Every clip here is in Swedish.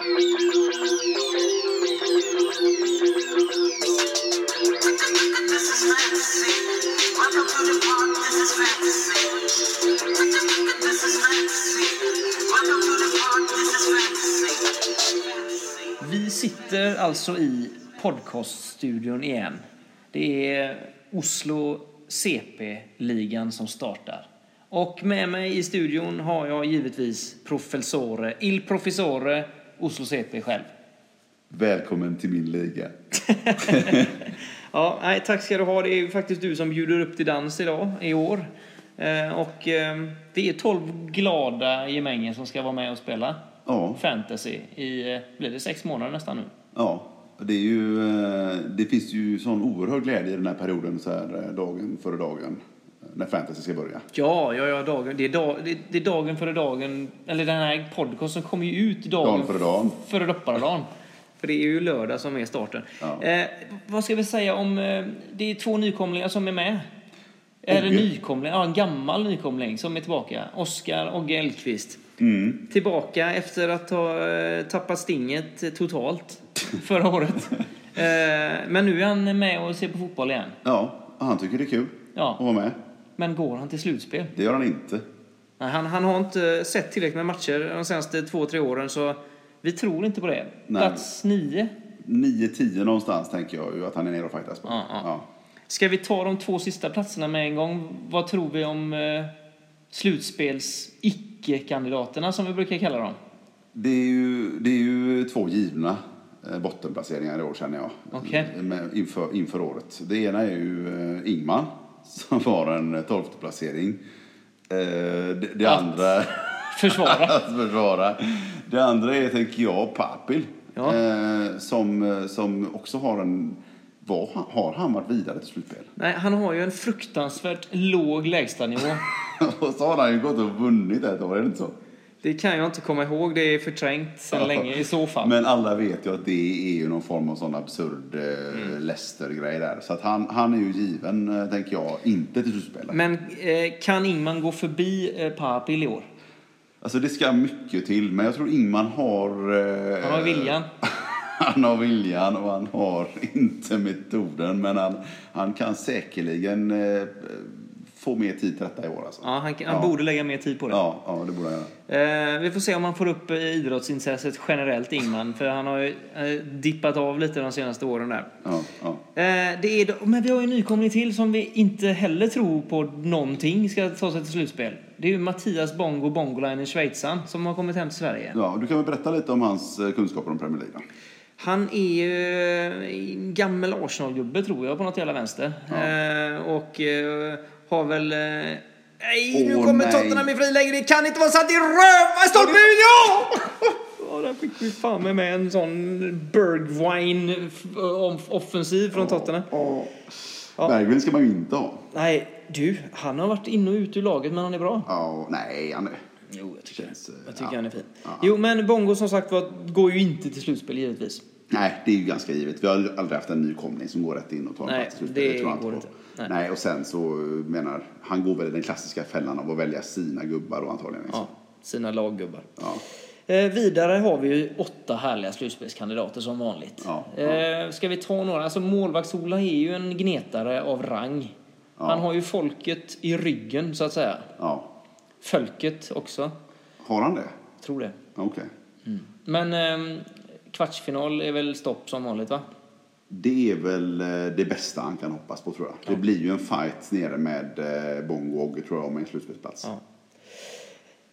Vi sitter alltså i podcaststudion igen. Det är Oslo CP-ligan som startar. Och med mig i studion har jag givetvis professore, il professore Oslo CP själv. Välkommen till min liga. Ja, nej, tack ska du ha. Det är faktiskt du som bjuder upp till dans idag, i år. Eh, och eh, det är 12 glada gemänger som ska vara med och spela Ja, fantasy i, eh, blir det sex månader nästan nu? ja. Det, är ju, eh, det finns ju sån oerhörd glädje i den här perioden, så här, dagen före dagen, när fantasy ska börja. Ja, ja, ja, dagen. Det är, dag, det, det är dagen före dagen. Eller den här podcasten kommer ju ut dagen, Dagen före dagen. före dopparedagen. För det är ju lördag som är starten. Ja. Eh, vad ska vi säga om... Eh, det är två nykomlingar som är med. Eller Ogge. nykomling, ja en gammal nykomling som är tillbaka. Oskar Ogge Elkvist. Mm. Tillbaka efter att ha eh, tappat stinget totalt förra året. Eh, men nu är han med och ser på fotboll igen. Ja, han tycker det är kul Ja. att vara med. Men går han till slutspel? Det gör han inte. Nej, han, han har inte sett tillräckligt med matcher de senaste två, tre åren så vi tror inte på det. Nej. Plats nio. 9-10 någonstans tänker jag ju att han är nere och fightas på. Ja, ja. Ska vi ta de två sista platserna med en gång? Vad tror vi om eh, slutspels icke-kandidaterna som vi brukar kalla dem? Det, är ju, det är ju två givna eh, bottenplaceringar i år känner jag. Med, inför, inför året. Det ena är ju eh, Ingmar som har en tolfte placering. Eh, det det Att andra... Försvara. att försvara. Det andra är, tänker jag, Papil. Ja. Eh, som, eh, som också har en... Var, har han varit vidare till slutspel? Nej, han har ju en fruktansvärt låg lägstanivå. och så har han ju gått och vunnit ett år, är det inte så? Det kan jag inte komma ihåg. Det är förträngt sedan länge i så fall. Men alla vet ju att det är ju någon form av sån absurd eh, Mm. Leicester-grej där. Så att han, han är ju given, eh, tänker jag, inte till slutspel. Men eh, kan Ingman gå förbi eh, Papil i år? Alltså det ska mycket till, men jag tror Ingman har... Eh, Han har viljan. han har viljan och han har inte metoden. Men han, han kan säkerligen eh, få mer tid till detta i år. Alltså. Ja, han, han Ja. borde lägga mer tid på det. Ja, ja, det borde han göra. Eh, vi får se om han får upp eh, idrottsintresset generellt, Ingman. För han har ju eh, dippat av lite de senaste åren där. Ja, ja. Eh, det är, men vi har ju en nykomling till som vi inte heller tror på någonting ska ta sig till slutspel. Det är ju Mattias Bongo Bongolainen, schweizaren, som har kommit hem till Sverige. ja, du kan väl berätta lite om hans eh, kunskaper om Premier League? då? Han är ju eh, en gammal Arsenal-gubbe, tror jag, på något jävla vänster. Eh, och eh, har väl... Eh, nej, nu kommer nej. Tottenham i friläge. Det kan inte vara sant i röva i stolpen! Ja! Ja, där fick vi fan med, med en sån Bergwine-offensiv från Tottenham. Ja. Bergvin ska man ju inte ha. Nej, du, han har varit in och ut ur laget, men han är bra. Ja, nej, han är... Jo, jag tycker, Känns, eh, jag tycker ja. han är fin. Ja. Jo, men Bongo som sagt var, går ju inte till slutspel givetvis. Nej, det är ju ganska givet. Vi har aldrig haft en nykomling som går rätt in och tar Nej, plats i slutspelet. det tror jag går på. inte. Nej. Nej. och sen så menar han går väl i den klassiska fällan av att välja sina gubbar och antagligen. liksom. Ja, sina laggubbar. Ja. Eh, vidare har vi ju åtta härliga slutspelskandidater som vanligt. Ja, Eh, ska vi ta några? Alltså målvaktsola är ju en gnetare av rang. Han har ju folket i ryggen så att säga. ja. Folket också, Har han det? tror det. Okej. Men ehm, kvartsfinal är väl stopp som vanligt va? Det är väl eh, det bästa han kan hoppas på tror jag. Det blir ju en fight nere med eh, Bongo och Ogge tror jag om en slutspelsplats. Ja.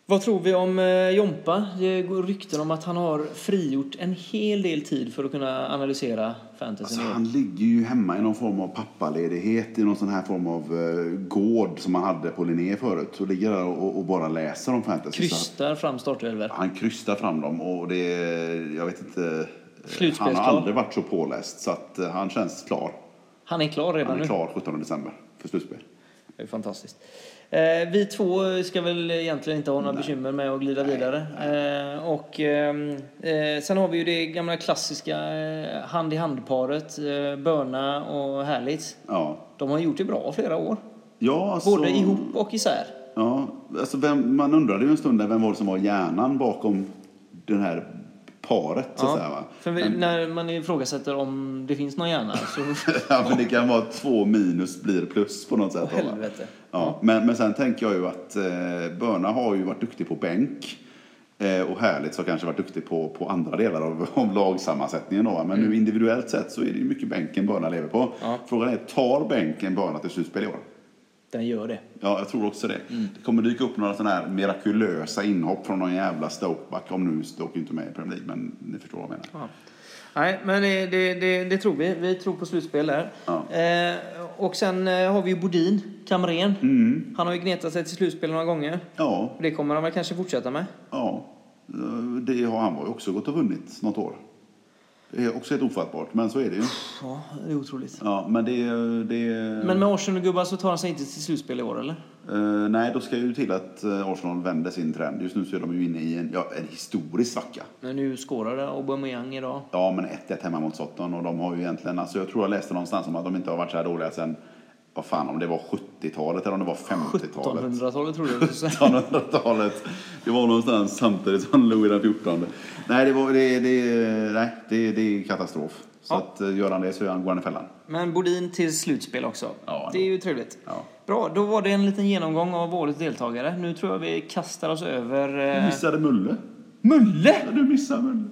Vad tror vi om eh, Jompa? Det går rykten om att han har frigjort en hel del tid för att kunna analysera fantasy. Alltså, han ligger ju hemma i någon form av pappaledighet i någon sån här form av gård som man hade på Linné förut. Och ligger där och, och bara läser om fantasy. Krystar fram startelvor. Han krystar fram dem och det, jag vet inte. Han har aldrig varit så påläst så att eh, han känns klar. Han är klar redan Han är nu. klar 17 december för slutspel. Det är fantastiskt. Eh, vi två ska väl egentligen inte ha några bekymmer med att glida vidare. Eh, och ehm, eh, sen har vi ju det gamla klassiska hand i hand-paret, eh, Börna och Härligt. Ja, De har gjort det bra flera år. ja alltså, Både ihop och isär. Ja, alltså vem, man undrade ju en stund där vem var det som var hjärnan bakom den här paret så säga. Va? För vi, när man ifrågasätter om det finns någon hjärna så... Ja, men det kan vara två minus blir plus på något sätt. Åh, helvete. Ja, men, men sen tänker jag ju att eh, Börna har ju varit duktig på bänk. Eh, och härligt så kanske varit duktig på, på andra delar av, av lagsammansättningen. Då, va? Men nu individuellt sett så är det ju mycket bänken Börna lever på. Mm. Ja. Frågan är, tar bänken Börna till slutspel i år? Den gör det. Ja, jag tror också det. Mm. Det kommer dyka upp några sådana här mirakulösa inhopp från någon jävla Stokeback. Om nu Stoke inte är med i Premier League, men ni förstår vad jag menar. Ja. Nej, men det, det, det, tror vi. Vi tror på slutspel där. Ja. Eh, och sen eh, har vi ju Bodin, Kamren. Mm. Han har ju gnetat sig till slutspel några gånger. Ja, det kommer han väl kanske fortsätta med. ja. Det har han ju också gått och vunnit något år. Det är också helt ofattbart, men så är det ju. Ja, det är otroligt. Ja, men det... det Men med Arsenal-gubbar så tar han sig inte till slutspel i år, eller? Eh, nej, då ska ju till att eh, Arsenal vänder sin trend. Just nu så är de ju inne i en, ja, en historisk svacka. Men nu skårade Aubameyang idag. Ja, men 1-1 hemma mot Sutton och de har ju egentligen, alltså jag tror jag läste någonstans om att de inte har varit så här dåliga sen, vad fan om det var 70-talet eller om det var 50-talet. 1700-talet trodde jag du skulle säga. 1800-talet. Det var någonstans samtidigt som Louis den 14. Nej, det, var, det, det, nej det, det är katastrof. Så Ja. att, eh, gör han det så går han i fällan. Men Bodin till slutspel också. Ja, det är ju trevligt. Ja. Bra, då var det en liten genomgång av årets deltagare. Nu tror jag vi kastar oss över... Du Eh... missade Mulle. Mulle! Ja, Du missade Mulle.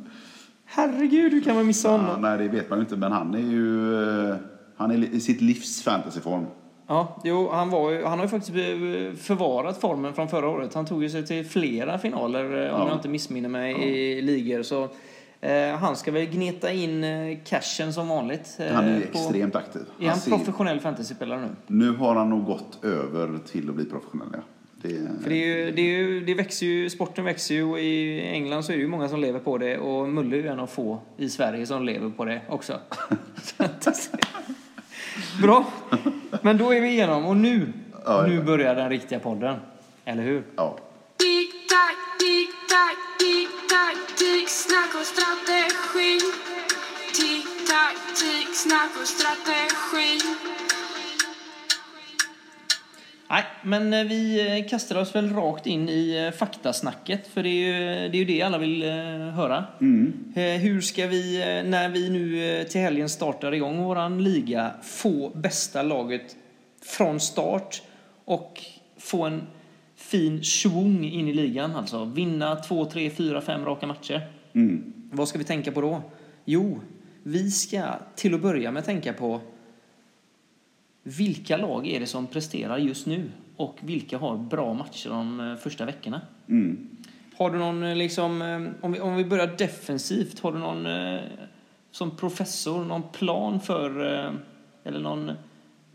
Herregud, hur kan man missa honom? nej, det vet man ju inte, men han är ju... eh, Han är i sitt livs fantasyform. Ja, jo, han, var ju, han har ju faktiskt förvarat formen från förra året. Han tog ju sig till flera finaler, eh, om Ja. jag inte missminner mig, i ligor. Så eh, han ska väl gneta in eh, cashen som vanligt. Han är ju på- extremt aktiv. Är han ser- professionell fantasyspelare nu? Nu har han nog gått över till att bli professionell, ja. Det, För det, är ju, det, är ju, det växer ju, sporten växer ju och i England så är det ju många som lever på det och Mulle är ju en av få i Sverige som lever på det också. Bra, men då är vi igenom och nu, Ja, nu ja. börjar den riktiga podden. Eller hur? ja. Tic-tac, tic-tac, tic-tac, tic-snack och strategi. Nej, men eh, vi eh, kastar oss väl rakt in i eh, faktasnacket för det är ju det, är ju det alla vill höra. Eh, Hur ska vi, när vi nu till helgen startar igång våran liga, få bästa laget från start och få en fin schwung in i ligan? Alltså vinna två, tre, fyra, fem raka matcher. Mm. Vad ska vi tänka på då? Jo, vi ska till att börja med tänka på vilka lag är det som presterar just nu och vilka har bra matcher de eh, första veckorna? Mm. Har du någon, eh, liksom, eh, om vi, om vi börjar defensivt, har du någon som professor, någon plan för, eller någon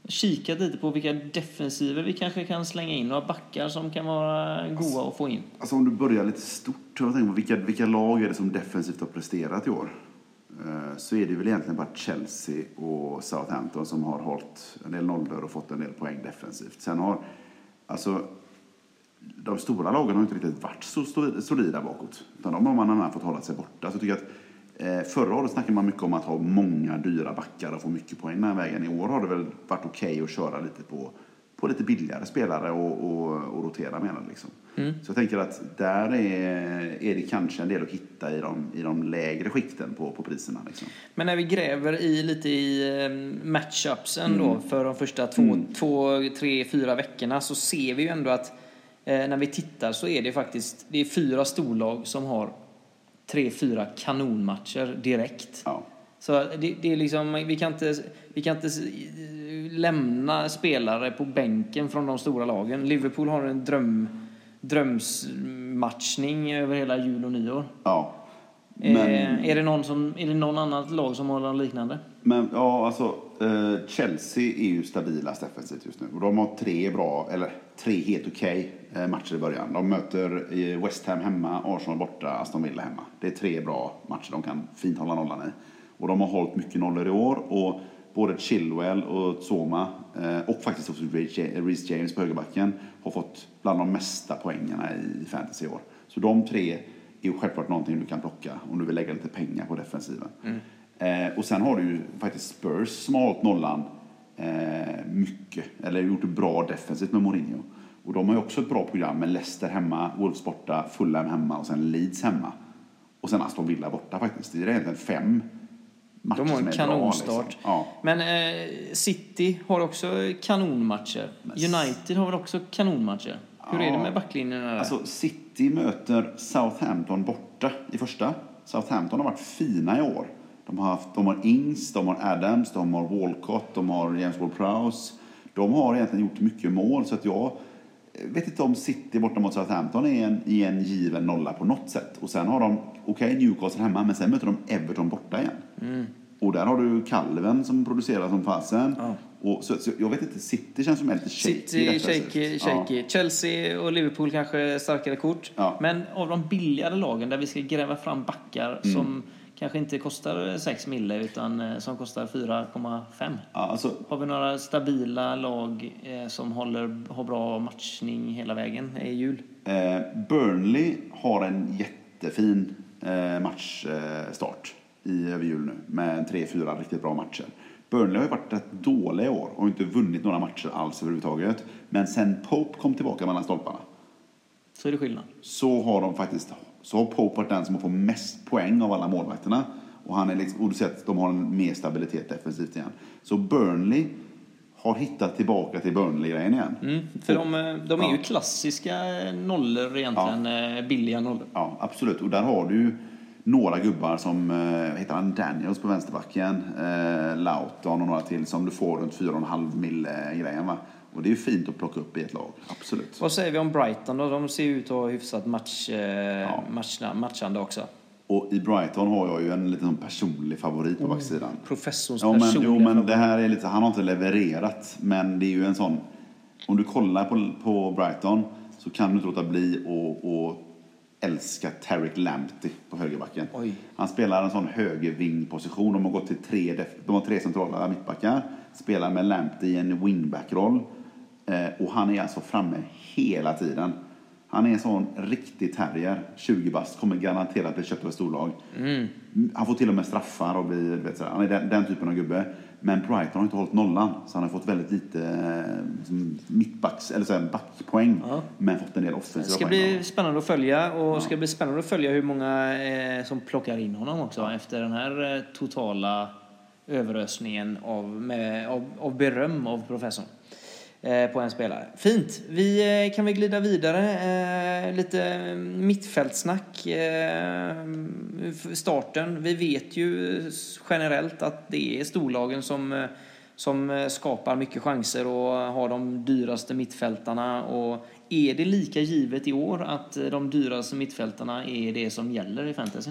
kikat lite på vilka defensiver vi kanske kan slänga in, några backar som kan vara goa att få in? Alltså om du börjar lite stort, jag tänker på vilka, vilka lag är det som defensivt har presterat i år? Eh, så är det väl egentligen bara Chelsea och Southampton som har hållit en del nollor och fått en del poäng defensivt. Sen har, alltså, de stora lagen har inte riktigt varit så solida bakåt. Utan de har man annan fått hålla sig borta. Så jag tycker att eh, förra året snackade man mycket om att ha många dyra backar och få mycket poäng den här vägen. I år har det väl varit okej att köra lite på, på lite billigare spelare och, och, och rotera med liksom. Så jag tänker att där är, är det kanske en del att hitta i de, i de lägre skikten på, på priserna. Liksom. Men när vi gräver i lite i eh, matchupsen då för de första två, två, tre, fyra veckorna så ser vi ju ändå att eh, när vi tittar så är det faktiskt det är fyra storlag som har tre, fyra kanonmatcher direkt. Ja. Så det, det är liksom, vi kan inte, vi kan inte lämna spelare på bänken från de stora lagen. Liverpool har en dröm, drömsmatchning över hela jul och nyår. Ja. Eh, Men, är, det någon som, är det någon annat lag som har något liknande? men ja, alltså eh, Chelsea är ju stabilast defensivt just nu. Och de har tre bra, eller tre helt okej eh, matcher i början. De möter eh, West Ham hemma, Arsenal borta, Aston Villa hemma. Det är tre bra matcher de kan fint hålla nollan i. Och de har hållit mycket nollor i år. Och både Chilwell och Zoma eh, och faktiskt också Reece James på högerbacken har fått bland de mesta poängerna i fantasy i år. Så de tre är ju självklart någonting du kan plocka om du vill lägga lite pengar på defensiven. Eh, och sen har du ju faktiskt Spurs som har hållit nollan eh, mycket, eller gjort det bra defensivt med Mourinho. Och de har ju också ett bra program med Leicester hemma, Wolves borta, Fulham hemma och sen Leeds hemma. Och sen Aston Villa borta faktiskt. Det är egentligen fem matcher De har en kanonstart. Liksom. Ja. Men eh, City har också kanonmatcher. United har väl också kanonmatcher? Hur är det Ja. med backlinjen där? Alltså City möter Southampton borta i första. Southampton har varit fina i år. De har, haft, de har Ings, de har Adams, de har Walcott, de har James Ward-Prowse. De har egentligen gjort mycket mål så att jag vet inte om City borta mot Southampton är en, i en given nolla på något sätt. Och sen har de, okej Newcastle hemma, men sen möter de Everton borta igen. Och där har du Calven som producerar som fasen. Ja. Och så, så jag vet inte, City känns som är lite shaky. City, shaky, shaky. Chelsea och Liverpool kanske starkare kort. Ja. Men av de billigare lagen där vi ska gräva fram backar Mm. som kanske inte kostar 6 mille utan eh, som kostar 4,5. Ja, alltså, Har vi några stabila lag eh, som håller, har bra matchning hela vägen i jul? Eh, Burnley har en jättefin eh, matchstart i över jul nu med tre, fyra riktigt bra matcher. Burnley har ju varit rätt dåliga i år och inte vunnit några matcher alls överhuvudtaget. Men sen Pope kom tillbaka mellan stolparna Så är det skillnad. så har de faktiskt så har Pope varit den som har fått mest poäng av alla målvakterna. Och, han är liksom, och du ser att de har en mer stabilitet defensivt igen. Så Burnley har hittat tillbaka till Burnley-grejen igen. Mm, för de, eh, de är ju Ja. klassiska nollor egentligen, eh, billiga nollor. Ja, absolut. Och där har du ju några gubbar som, eh, heter han, Daniels på vänsterbacken, eh, Lauton och några till som du får runt 4,5 mille grejen va. Och det är ju fint att plocka upp i ett lag, absolut. Vad säger vi om Brighton då? De ser ut att ha hyfsat match, eh, matchna, matchande också. Och i Brighton har jag ju en liten personlig favorit på backsidan. Professorns Ja, men, jo, men det här är lite, han har inte levererat, men det är ju en sån... Om du kollar på, på Brighton så kan du inte låta bli att älska Tarek Lamptey på högerbacken. Oj. Han spelar en sån högervingposition. De har gått till tre, de har tre centrala mittbackar. Spelar med Lamptey i en wingback-roll. Eh, och han är alltså framme hela tiden. Han är en sån riktig terrier. 20 bast, kommer garanterat bli köpt av ett storlag. Han får till och med straffar och blir, du vet, här, han är den, den typen av gubbe. Men Brighton har inte hållit nollan, så han har fått väldigt lite eh, mittbacks, eller så här, backpoäng. Ja. Men fått en del Det offensiva ska poäng. bli spännande att följa och det ska bli spännande att följa hur många eh, som plockar in honom också efter den här eh, totala överösningen av, med, av, av beröm av professorn Eh, på en spelare. Fint! Vi eh, kan väl glida vidare. Eh, lite mittfältsnack. Starten. Vi vet ju generellt att det är storlagen som som skapar mycket chanser och har de dyraste mittfältarna. Och är det lika givet i år att de dyraste mittfältarna är det som gäller i fantasy?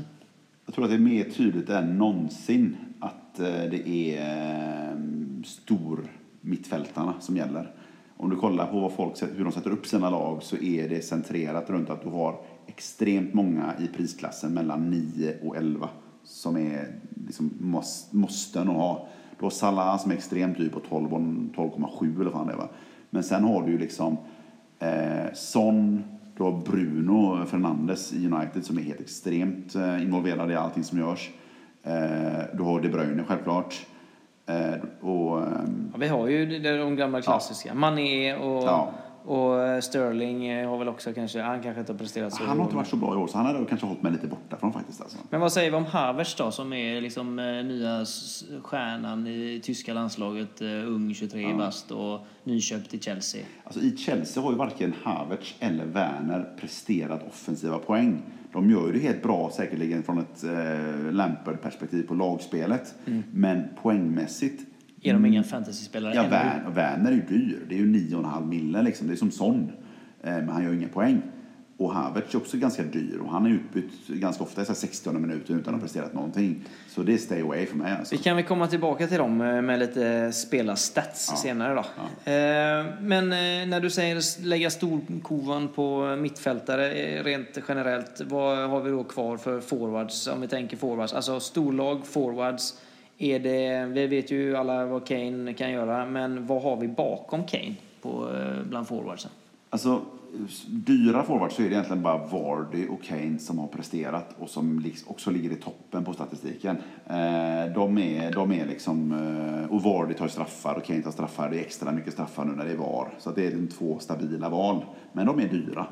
Jag tror att det är mer tydligt än någonsin att det är stor mittfältarna som gäller. Om du kollar på vad folk, sätter- hur de sätter upp sina lag så är det centrerat runt att du har extremt många i prisklassen mellan 9 och 11 som är liksom måste, måste ha. Du har Salah som är extremt dyr på 12 12,7 eller vad det är. Men sen har du ju liksom eh, Son, du har Bruno Fernandes i United som är helt extremt eh, involverad i allting som görs. Eh, du har De Bruyne självklart. Eh, och, ehm, Ja, vi har ju de, gamla klassiska. Mané och, Ja. och eh, Sterling eh, har väl också kanske, han kanske inte har presterat så han har inte varit så bra i år så han hade kanske hållit mig lite borta från faktiskt. Alltså. Men vad säger vi om Havertz då, som är liksom nya stjärnan i tyska landslaget, ung, 23 bast och nyköpt i Chelsea? Alltså, I Chelsea har ju varken Havertz eller Werner presterat offensiva poäng. De gör det helt bra säkerligen från ett eh, Lampard-perspektiv på lagspelet. Men poängmässigt Är de ingen fantasyspelare Ja? Werner, är ju dyr. Det är ju 9,5 mille liksom. Det är som Son. Eh, Men han gör inga poäng. Och Havertz är också ganska dyr och han är utbytt ganska ofta i så här 60 minuter utan att ha presterat någonting. Så det är stay away för mig alltså. Vi kan väl komma tillbaka till dem eh, med lite spelarstats Ja. senare då. Eh, Men eh, när du säger lägga storkovan på mittfältare rent generellt, vad har vi då kvar för forwards? Om vi tänker forwards, alltså storlag, forwards. Är det, vi vet ju alla vad Kane kan göra, men vad har vi bakom Kane på, bland forwardsen? Alltså, dyra forwards så är det egentligen bara Vardy och Kane som har presterat och som också ligger i toppen på statistiken. Eh, de är, de är liksom, eh, och Vardy tar straffar och Kane tar straffar. Det är extra mycket straffar nu när det är VAR. Så det är de två stabila val. Men de är dyra.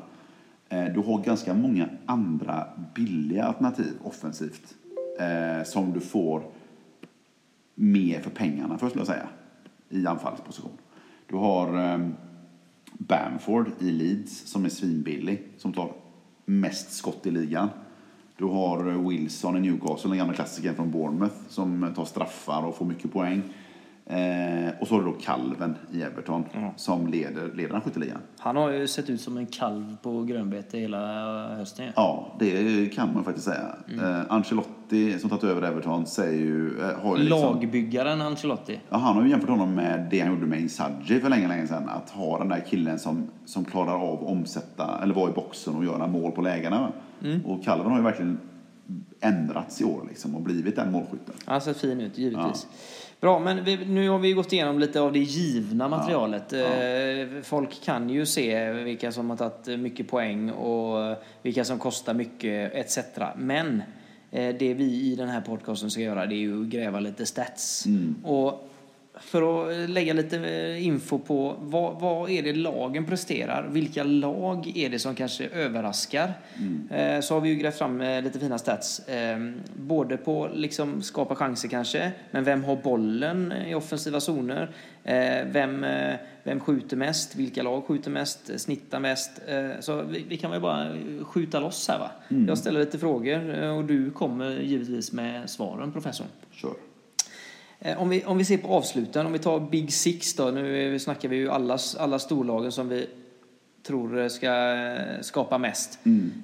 Eh, du har ganska många andra billiga alternativ offensivt som du får mer för pengarna, för skulle jag säga, i anfallsposition. Du har ehm, Bamford i Leeds som är svinbillig, som tar mest skott i ligan. Du har Wilson i Newcastle, den gamla klassikern från Bournemouth, som tar straffar och får mycket poäng. Eh, och så har du då Calven i Everton som leder, leder den skytteligan. Han har ju sett ut som en kalv på grönbete hela hösten. Ja, det kan man faktiskt säga. Eh, Ancelotti som tagit över Everton säger ju... Eh, har ju liksom, Lagbyggaren Ancelotti. ja, han har ju jämfört honom med det han gjorde med Inzaghi för länge, länge sedan. Att ha den där killen som, som klarar av att omsätta, eller vara i boxen och göra mål på lägena. Och Calvin har ju verkligen ändrats i år liksom och blivit den målskytten. Han ser fin ut, givetvis. Bra, men vi, nu har vi gått igenom lite av det givna materialet. Eh, Folk kan ju se vilka som har tagit mycket poäng och vilka som kostar mycket etc. Men eh, det vi i den här podcasten ska göra det är ju att gräva lite stats. Och för att lägga lite eh, info på vad, vad är det lagen presterar, vilka lag är det som kanske överraskar, eh, så har vi ju grävt fram eh, lite fina stats. Eh, både på liksom skapa chanser kanske, men vem har bollen i offensiva zoner? Vem, vem skjuter mest? Vilka lag skjuter mest? Snittar mest? Så vi, vi kan väl bara skjuta loss här va? Jag ställer lite frågor och du kommer givetvis med svaren professorn. Kör. Eh, Om vi, om vi ser på avsluten, om vi tar Big Six då. Nu snackar vi ju alla, alla storlagen som vi tror ska eh, skapa mest.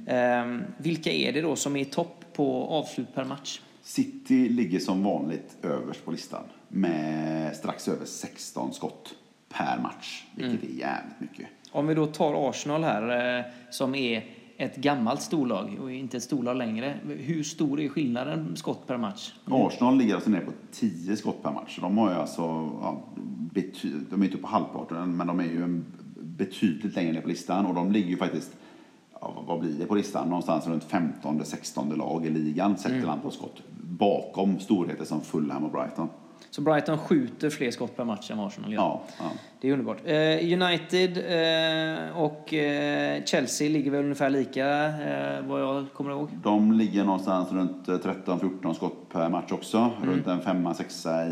Eh, vilka är det då som är i topp på avslut per match? City ligger som vanligt överst på listan med strax över 16 skott per match, vilket är jävligt mycket. Om vi då tar Arsenal här eh, som är ett gammalt storlag och inte ett storlag längre. Hur stor är skillnaden skott per match? Arsenal ligger alltså nere på 10 skott per match. De har ju alltså, ja, de är inte på halvparten, men de är ju en betydligt längre ner på listan. Och de ligger ju faktiskt, ja, vad- blir det på listan? Någonstans runt 15-16 lag i ligan sett till antal skott. Bakom storheter som Fulham och Brighton. Så Brighton skjuter fler skott per match än Arsenal gör. Ja, ja. Det är underbart. Eh, United eh, och eh, Chelsea ligger väl ungefär lika, vad jag kommer ihåg. De ligger någonstans runt eh, 13-14 skott per match också. Runt en femma, sexa i,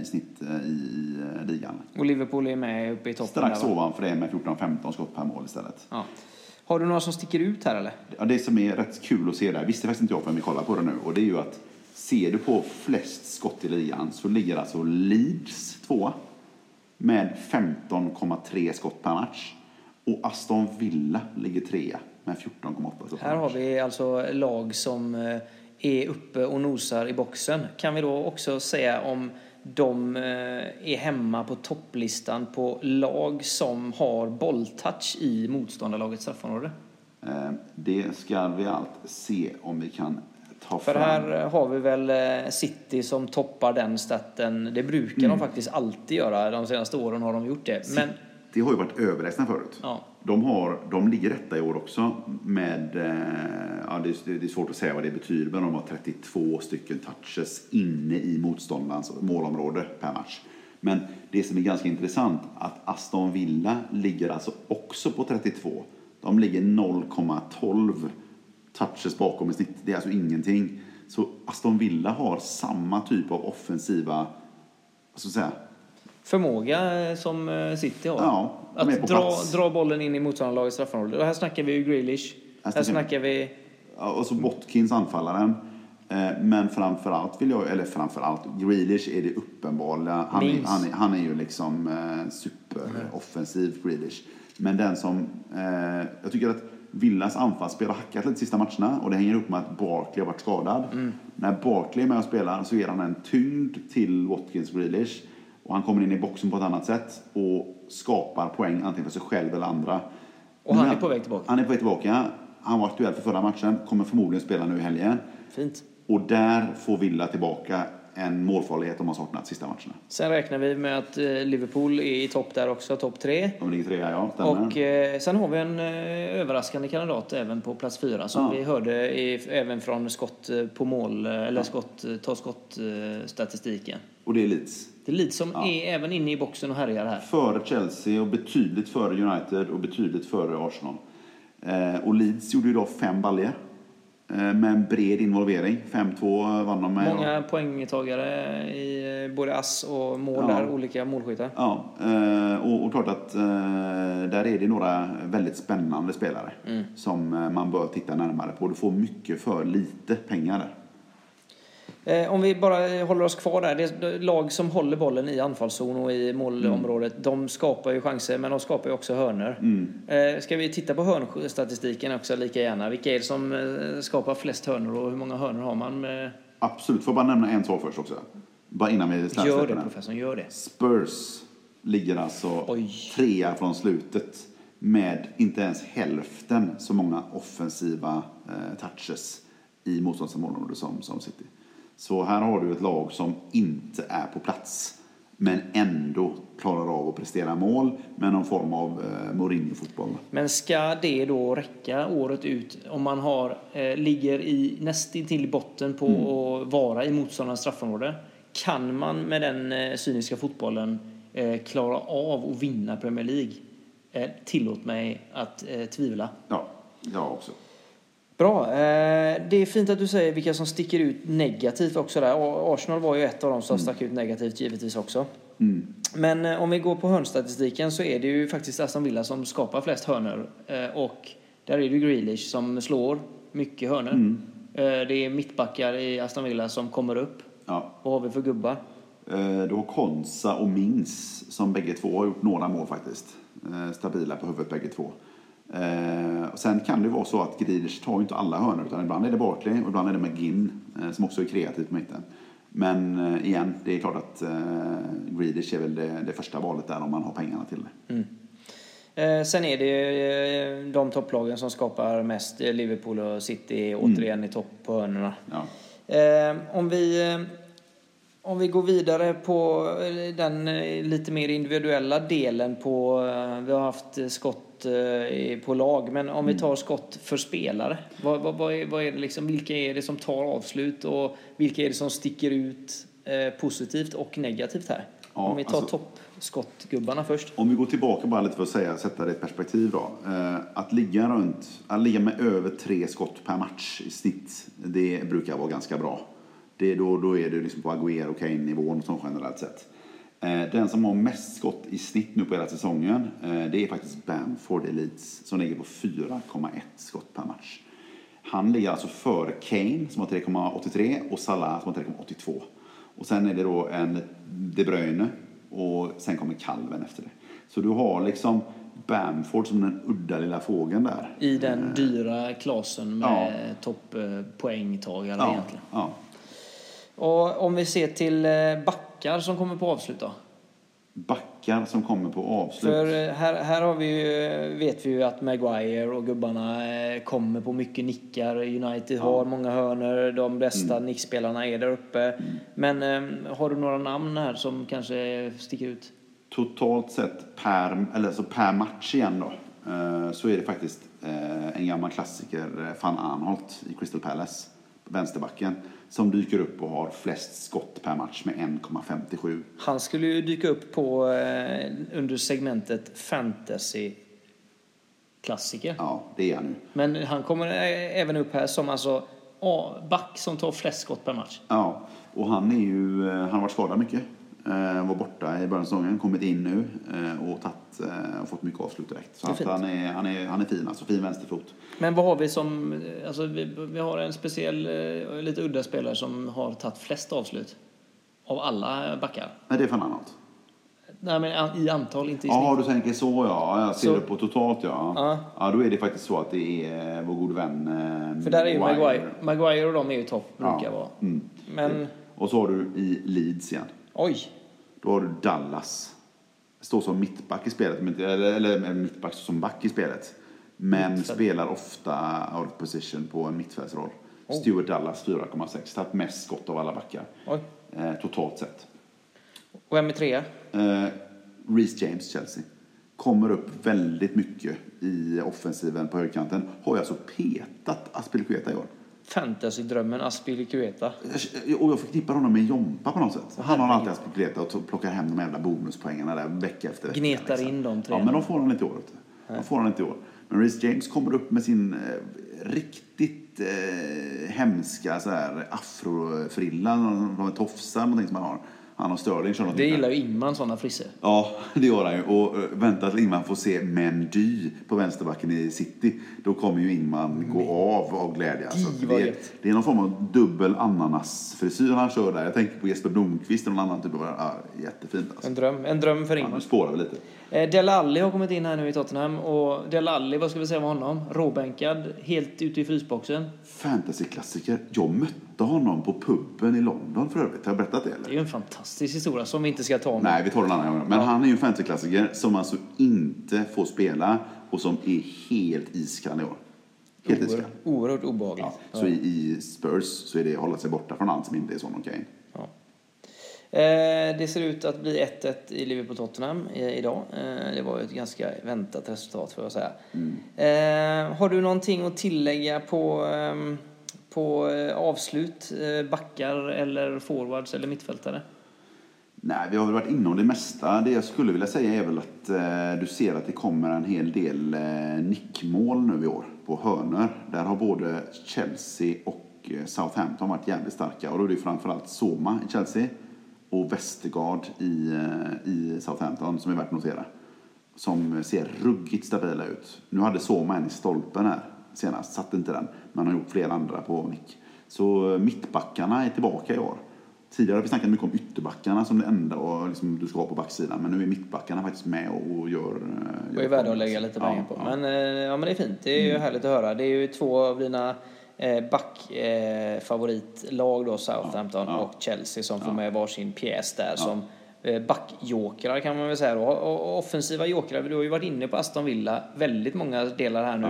i, snitt i, ligan. Och Liverpool är med uppe i toppen. Strax där, va? ovanför det med 14-15 skott per mål istället. Ja. Har du några som sticker ut här eller? Ja, det som är rätt kul att se där, visste faktiskt inte jag förrän vi kollar på det nu, och det är ju att ser du på flest skott i ligan så ligger alltså Leeds tvåa med 15,3 skott per match. Och Aston Villa ligger trea med 14,8 skott per Här har vi alltså lag som eh, är uppe och nosar i boxen. Kan vi då också säga om de eh, är hemma på topplistan på lag som har bolltouch i motståndarlagets straffområde? Eh, Det ska vi allt se om vi kan För här har vi väl eh, City som toppar den staten. Det brukar de faktiskt alltid göra. De senaste åren har de gjort det. Men Det har ju varit överlägsna förut. Ja. De, har, de ligger rätta i år också med, eh, ja, det, är, det är svårt att säga vad det betyder, men de har 32 stycken touches inne i motståndarens målområde per match. Men det som är ganska intressant, att Aston Villa ligger alltså också på 32. De ligger 0,12 touches bakom i snitt. Det är alltså ingenting. Så Aston Villa har samma typ av offensiva, ska jag säga, förmåga eh, som eh, City har. Ja, att dra, plats. dra bollen in i motståndarlagets straffområde. Och här snackar vi ju Grealish. Här snackar- snackar vi... Ja, och så Watkins anfallaren. Eh, Men framförallt vill jag, eller framförallt, Grealish är det uppenbara. Han, är, han, är, han är ju liksom eh, superoffensiv Grealish. Men den som, eh, jag tycker att Villas anfallsspel har hackat lite sista matcherna och det hänger ihop med att Barkley har varit skadad. När Barkley är med och spelar så ger han en tyngd till Watkins Grealish och han kommer in i boxen på ett annat sätt och skapar poäng antingen för sig själv eller andra. Och han är på väg tillbaka. Han är på väg tillbaka. Han var aktuell för förra matchen, kommer förmodligen spela nu i helgen. Fint. Och där får Villa tillbaka en målfarlighet de har saknat sista matcherna. Sen räknar vi med att eh, Liverpool är i topp där också, topp tre. De ligger trea, ja. Stämmer. Och eh, sen har vi en eh, överraskande kandidat även på plats fyra som Ja. vi hörde i, även från skott på mål, eller skott, ta skott eh, statistiken. Och det är Leeds. Det är lite som Ja. är även inne i boxen och härjar här. Före Chelsea och betydligt före United och betydligt före Arsenal. Och Leeds gjorde ju då fem baljer med en bred involvering. 5-2 vann de med. Många poängtagare i eh, både ass och mål Ja. där, olika målskyttar. Ja, eh, och, och klart att eh, där är det några väldigt spännande spelare Mm. som eh, man bör titta närmare på. Du får mycket för lite pengar där. Eh, om vi bara eh, håller oss kvar där. Det lag som håller bollen i anfallszon och i målområdet. De skapar ju chanser, men de skapar ju också hörnor. Eh, ska vi titta på hörnstatistiken också lika gärna? Vilka är det som skapar flest hörnor och hur många hörnor har man? Med... Absolut. Får jag bara nämna en sak först också? Bara innan vi Gör det professorn, gör det. Spurs ligger alltså Oj. trea från slutet med inte ens hälften så många offensiva touches i motståndarområdet som, som City. Så här har du ett lag som inte är på plats men ändå klarar av att prestera mål med någon form av eh, Mourinho-fotboll. Men ska det då räcka året ut om man har, eh, ligger i nästintill botten på att vara i motståndarens straffområde? Kan man med den eh, cyniska fotbollen eh, klara av att vinna Premier League? Eh, tillåt mig att eh, tvivla. Ja, jag också. Bra. Eh, det är fint att du säger vilka som sticker ut negativt också där. Arsenal var ju ett av dem som stack ut negativt givetvis också. Men eh, om vi går på hörnstatistiken så är det ju faktiskt Aston Villa som skapar flest hörnor. Eh, och där är det ju Grealish som slår mycket hörnor. Eh, det är mittbackar i Aston Villa som kommer upp. Ja. Vad har vi för gubbar? Du har Konsa och Mings som bägge två har gjort några mål faktiskt. Stabila på huvudet bägge två. Eh, och Sen kan det vara så att Grealish tar ju inte alla hörnor utan ibland är det Barkley och ibland är det McGinn eh, som också är kreativ på mitten. Men eh, igen, det är klart att eh, Grealish är väl det, det första valet där om man har pengarna till det. Eh, sen är det eh, de topplagen som skapar mest. Liverpool och City återigen i topp på hörnorna. Ja. Om, vi, om vi går vidare på den lite mer individuella delen på... Vi har haft eh, skott eh, på lag, men om vi tar skott för spelare. Vad, vad, vad, är, vad är det liksom, vilka är det som tar avslut och vilka är det som sticker ut eh, positivt och negativt här? Ja, om vi tar alltså- toppskottgubbarna först. Om vi går tillbaka bara lite för att säga, sätta det i perspektiv då. Eh, Att ligga runt, att ligga med över tre skott per match i snitt, det brukar vara ganska bra. Det då, då är det liksom på Agüero Kane-nivån som generellt sett. Eh, Den som har mest skott i snitt nu på hela säsongen, eh, det är faktiskt Bamford i Leeds som ligger på 4,1 skott per match. Han ligger alltså före Kane som har 3,83 och Salah som har 3,82. Och sen är det då en De Bruyne och sen kommer Calven efter det. Så du har liksom Bamford som den udda lilla fågeln där. I den dyra klasen med topppoängtagare Ja, egentligen. ja. Och om vi ser till eh, backar som kommer på avslut då? Backar som kommer på avslut. För eh, här, här har vi ju, vet vi ju att Maguire och gubbarna eh, kommer på mycket nickar. United har många hörnor, de bästa Mm. nickspelarna är där uppe. Men eh, har du några namn här som kanske sticker ut? Totalt sett per, eller alltså per match igen då, eh, så är det faktiskt eh, en gammal klassiker, van Arnholt i Crystal Palace, vänsterbacken, som dyker upp och har flest skott per match med 1,57. Han skulle ju dyka upp på, eh, under segmentet fantasy klassiker. Ja, det är han nu. Men han kommer eh, även upp här som alltså back som tar flest skott per match. Ja, och han är ju, eh, han har varit skadad mycket. Eh, var borta i början av säsongen, kommit in nu och, tatt, eh, och fått mycket avslut direkt. Så är han, är, han, är, han är fin, alltså fin vänsterfot. Men vad har vi som... eh, Alltså vi, vi har en speciell, eh, lite udda spelare som har tagit flest avslut. Av alla backar. Nej, det är annat. Nej, men i antal, inte i Ja, snitt. du tänker så ja. Jag ser Så- det på totalt ja. Ja. ja. då är det faktiskt så att det är vår gode vän eh, För där är ju. Maguire. Maguire och de är ju topp, brukar Ja. vara. Mm. Men, Och så har du i Leeds igen. oj. Då har du Dallas. Står som mittback i spelet, eller, eller mittback som back i spelet. Men Mittfält. spelar ofta out of position på en mittfältsroll. Oh. Stuart Dallas 4,6. Tagit mest skott av alla backar. Eh, totalt sett. Och vem är trea? Eh, Reece James, Chelsea. Kommer upp väldigt mycket i offensiven på högerkanten. Har ju alltså petat Aspilicueta i år. Fantasy-drömmen Aspilicueta. Och jag förknippar honom med Jompa på något sätt. Han har alltid Aspilicueta och plockar hem de jävla bonuspoängarna där vecka efter vecka. Gnetar liksom. in de tre. Ja, men de får han inte i år. Han får han inte i år. Men Reece James kommer upp med sin eh, riktigt eh, hemska så här afrofrilla, någon, någon tofsar någonting som han har. Han och Sterling kör något Det gillar ju Ingman, sådana frisser. Ja, det gör han ju. Och eh, vänta till Ingman får se Mendy på vänsterbacken i City. Då kommer ju Ingman gå av av glädje. Alltså. Det, gött. det är någon form av dubbel ananasfrisyr han kör där. Jag tänker på Jesper Blomqvist eller någon annan typ av... Ja, jättefint alltså. En dröm, en dröm för Ingman. nu spårar vi lite. Eh, Alli har kommit in här nu i Tottenham och Dele Alli, vad ska vi säga om honom? Råbänkad, helt ute i frysboxen. Fantasyklassiker. Jag mötte honom på puben i London för övrigt. Har jag berättat det Det är eller? ju en fantastisk historia som vi inte ska ta med. Nej, vi tar den annan gång. Men Ja. han är ju en fantasyklassiker som alltså inte får spela och som är helt iskall i år. Helt iskall. Oerhört, oerhört obehagligt. Ja, så i, i Spurs så är det hålla sig borta från allt som inte är och Kane. Ja. Eh, det ser ut att bli 1-1 i Liverpool-Tottenham eh, idag. Eh, det var ju ett ganska väntat resultat får jag säga. Eh, har du någonting att tillägga på, ehm, på eh, avslut? Eh, backar eller forwards eller mittfältare? Nej, vi har väl varit inom det mesta. Det jag skulle vilja säga är väl att eh, du ser att det kommer en hel del eh, nickmål nu i år på hörnor. Där har både Chelsea och eh, Southampton varit jävligt starka. Och då är det ju framförallt Soma i Chelsea och Westergaard i, eh, i Southampton som är värt att notera. Som ser ruggigt stabila ut. Nu hade Soma en i stolpen här senast, satte inte den. Men har gjort flera andra på nick. Så eh, mittbackarna är tillbaka i år. Tidigare har vi snackat mycket om ytterbackarna som det enda och liksom du ska ha på backsidan. Men nu är mittbackarna faktiskt med och, och gör... eh, Det är gör värde att lägga lite Ja, pengar på. ja. Mm. Men, eh, ja, men det är fint. Det är ju härligt att höra. Det är ju två av dina backfavoritlag då, Southampton Ja, ja. och Chelsea som får med varsin pjäs där som backjokrar kan man väl säga då. Och, och offensiva jokrar, du har ju varit inne på Aston Villa väldigt många delar här nu.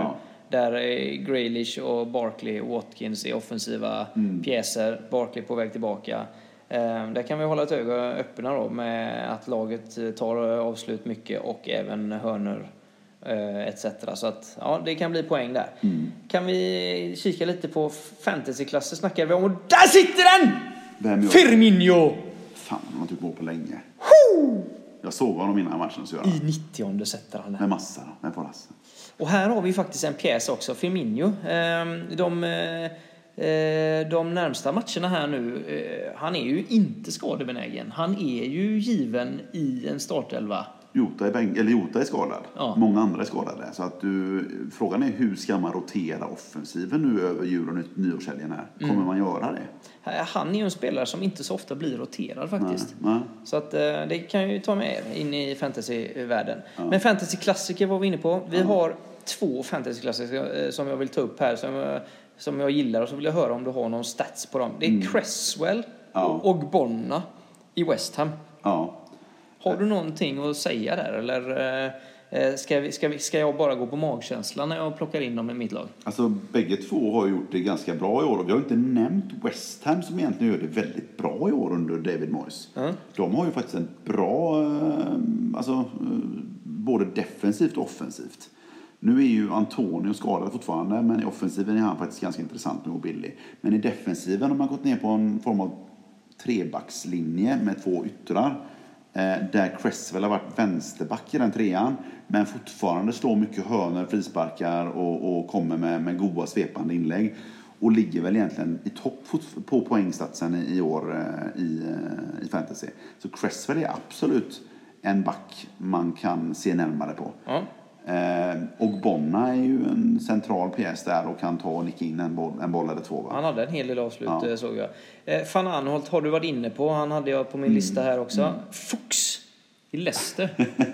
Där eh, Grealish och Barkley och Watkins är offensiva Mm. pjäser. Barkley på väg tillbaka. Eh, där kan vi hålla ett öga öppna då med att laget eh, tar avslut mycket och även hörnor etc. Så att ja, det kan bli poäng där. Mm. Kan vi kika lite på fantasyklasser snackar vi om och där sitter den! Vem Firmino! Fan, han har typ på på länge. Jag såg honom innan matchen så I han. 90 sätter han den. Med massa då, med på Lasse. Och här har vi faktiskt en pjäs också, Firmino. Ehm, de, eh, de närmsta matcherna här nu, eh, han är ju inte skadebenägen. Han är ju given i en startelva. Jota är, bänk, eller Jota är skadad. Ja. Många andra är skadade. Så att du, frågan är hur ska man rotera offensiven nu över jul och nyårshelgen här? Mm. Kommer man göra det? Han är ju en spelare som inte så ofta blir roterad faktiskt. Nej. Så att eh, det kan ju ta med in i fantasyvärlden. Men fantasyklassiker var vi inne på. Vi har två fantasyklassiker eh, som jag vill ta upp här som jag, som jag gillar och så vill jag höra om du har någon stats på dem. Det är Cresswell Ja. och Ogbonna i West Ham. Ja. Har du någonting att säga där eller eh, eh, ska, vi, ska, vi, ska jag bara gå på magkänslan när jag plockar in dem i mitt lag? Alltså bägge två har gjort det ganska bra i år. Vi har inte nämnt West Ham som egentligen gör det väldigt bra i år under David Moyes. Mm. De har ju faktiskt en bra, eh, alltså både defensivt och offensivt. Nu är ju Antonio skadad fortfarande, men i offensiven är han faktiskt ganska intressant nu och billig. Men i defensiven har man gått ner på en form av trebackslinje med två yttrar. Eh, där Cresswell har varit vänsterback i den trean. Men fortfarande slår mycket hörnor, frisparkar och, och kommer med, med goda svepande inlägg. Och ligger väl egentligen i topp på poängsatsen i, år eh, i, eh, i fantasy. Så Cresswell är absolut en back man kan se närmare på. Mm. Eh, och Bonna är ju en central pjäs där och kan ta och nicka in en boll, en boll eller två. Va? Han hade en hel del avslut Ja. eh, såg jag. Eh, Van Anholt har du varit inne på. Han hade jag på min lista här också. Fuchs i Leicester.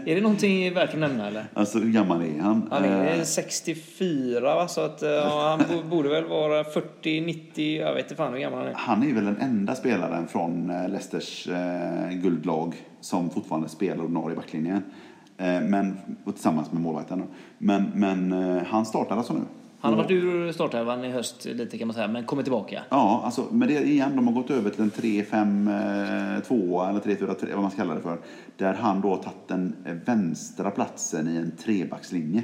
är det någonting värt att nämna eller? Alltså hur gammal är han? Han är Eh, 64 va? Så att eh, ja, han bo- borde väl vara 40, 90, jag vet inte fan hur gammal han är. Han är väl den enda spelaren från eh, Leicesters eh, guldlag som fortfarande spelar ordinarie i backlinjen. Eh, men, och tillsammans med målvakten. Men, men eh, han startade alltså nu. Han har varit ur startelvan i höst lite kan man säga, men kommer tillbaka. Ja, alltså, men det igen, de har gått över till en 3-5-2 eller 3-4-3, vad man ska kalla det för. Där han då har tagit den eh, vänstra platsen i en trebackslinje.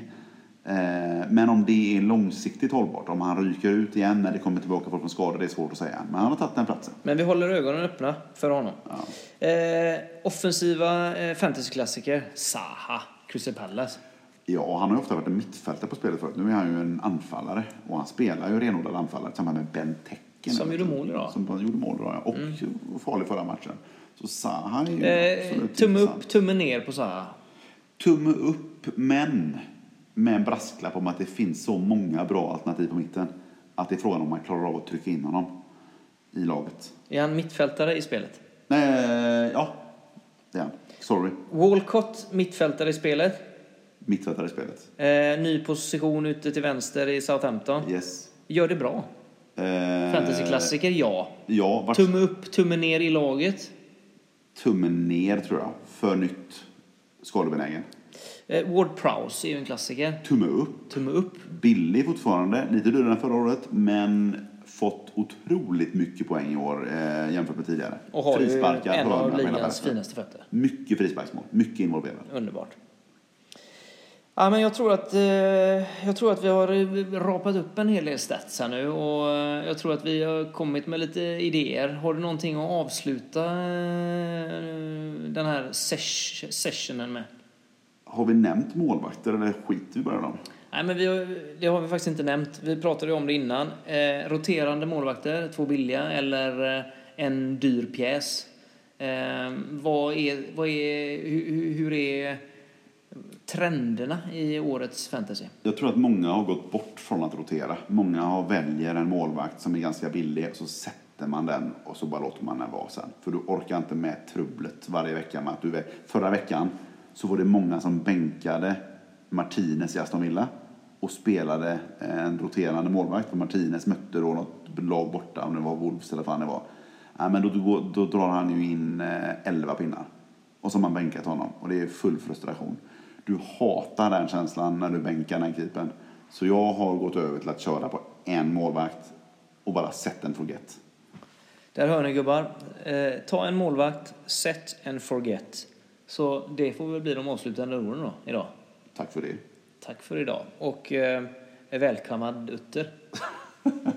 Eh, men om det är långsiktigt hållbart, om han ryker ut igen när det kommer tillbaka folk från skador, det är svårt att säga. Men han har tagit den platsen. Men vi håller ögonen öppna för honom. Ja. Eh, offensiva eh, fantasyklassiker. Saha, Crystal Palace. Ja, han har ju ofta varit en mittfältare på spelet förut. Nu är han ju en anfallare. Och han spelar ju renodlad anfallare tillsammans med Ben Tekken. Som gjorde mål idag. Som gjorde mål idag, ja. Och var farlig förra matchen. Så Zaha är ju Eh, tumme upp, tumme ner på Zaha. Tumme upp, men med en brasklapp om att det finns så många bra alternativ på mitten. Att det är frågan om man klarar av att trycka in honom i laget. Är han mittfältare i spelet? Nej, ja, det är han. Sorry. Walcott, mittfältare i spelet. Mittfältare i spelet. Eh, ny position ute till vänster i Southampton. Yes. Gör det bra. Eh, Fantasyklassiker, ja. Ja, vart Tumme upp, tumme ner i laget. tummen ner tror jag. För nytt. Skadebenägen. Eh, Ward Prowse är ju en klassiker. Tumme upp. Tumme upp. Billig fortfarande. Lite dyrare än förra året. Men fått otroligt mycket poäng i år eh, jämfört med tidigare. Och har Frisparkar, en av ligans finaste fötter. Mycket frisparksmål. Mycket involverad. Underbart. Ja, men jag, tror att, eh, jag tror att vi har eh, rapat upp en hel del stats här nu och eh, jag tror att vi har kommit med lite idéer. Har du någonting att avsluta eh, den här sesh- sessionen med? Har vi nämnt målvakter eller skiter vi bara i dem? Nej, men vi har, det har vi faktiskt inte nämnt. Vi pratade ju om det innan. Eh, roterande målvakter, två billiga eller eh, en dyr pjäs. Eh, vad är, vad är, hur, hur är trenderna i årets fantasy? Jag tror att många har gått bort från att rotera. Många har väljer en målvakt som är ganska billig och så sätter man den och så bara låter man den vara sen. För du orkar inte med trubblet varje vecka med att du. Förra veckan så var det många som bänkade Martinez i Aston Villa och spelade en roterande målvakt. För Martinez mötte då något lag borta, om det var Wolves eller vad det var. Ja, men då, då, då drar han ju in eh, 11 pinnar. Och så har man bänkat honom. Och det är full frustration. Du hatar den känslan när du bänkar den keepern. Så jag har gått över till att köra på en målvakt och bara set and forget. Där hör ni gubbar. Eh, ta en målvakt, set and forget. Så det får väl bli de avslutande orden då, idag. Tack för det. Tack för idag och eh, välkammad Utter.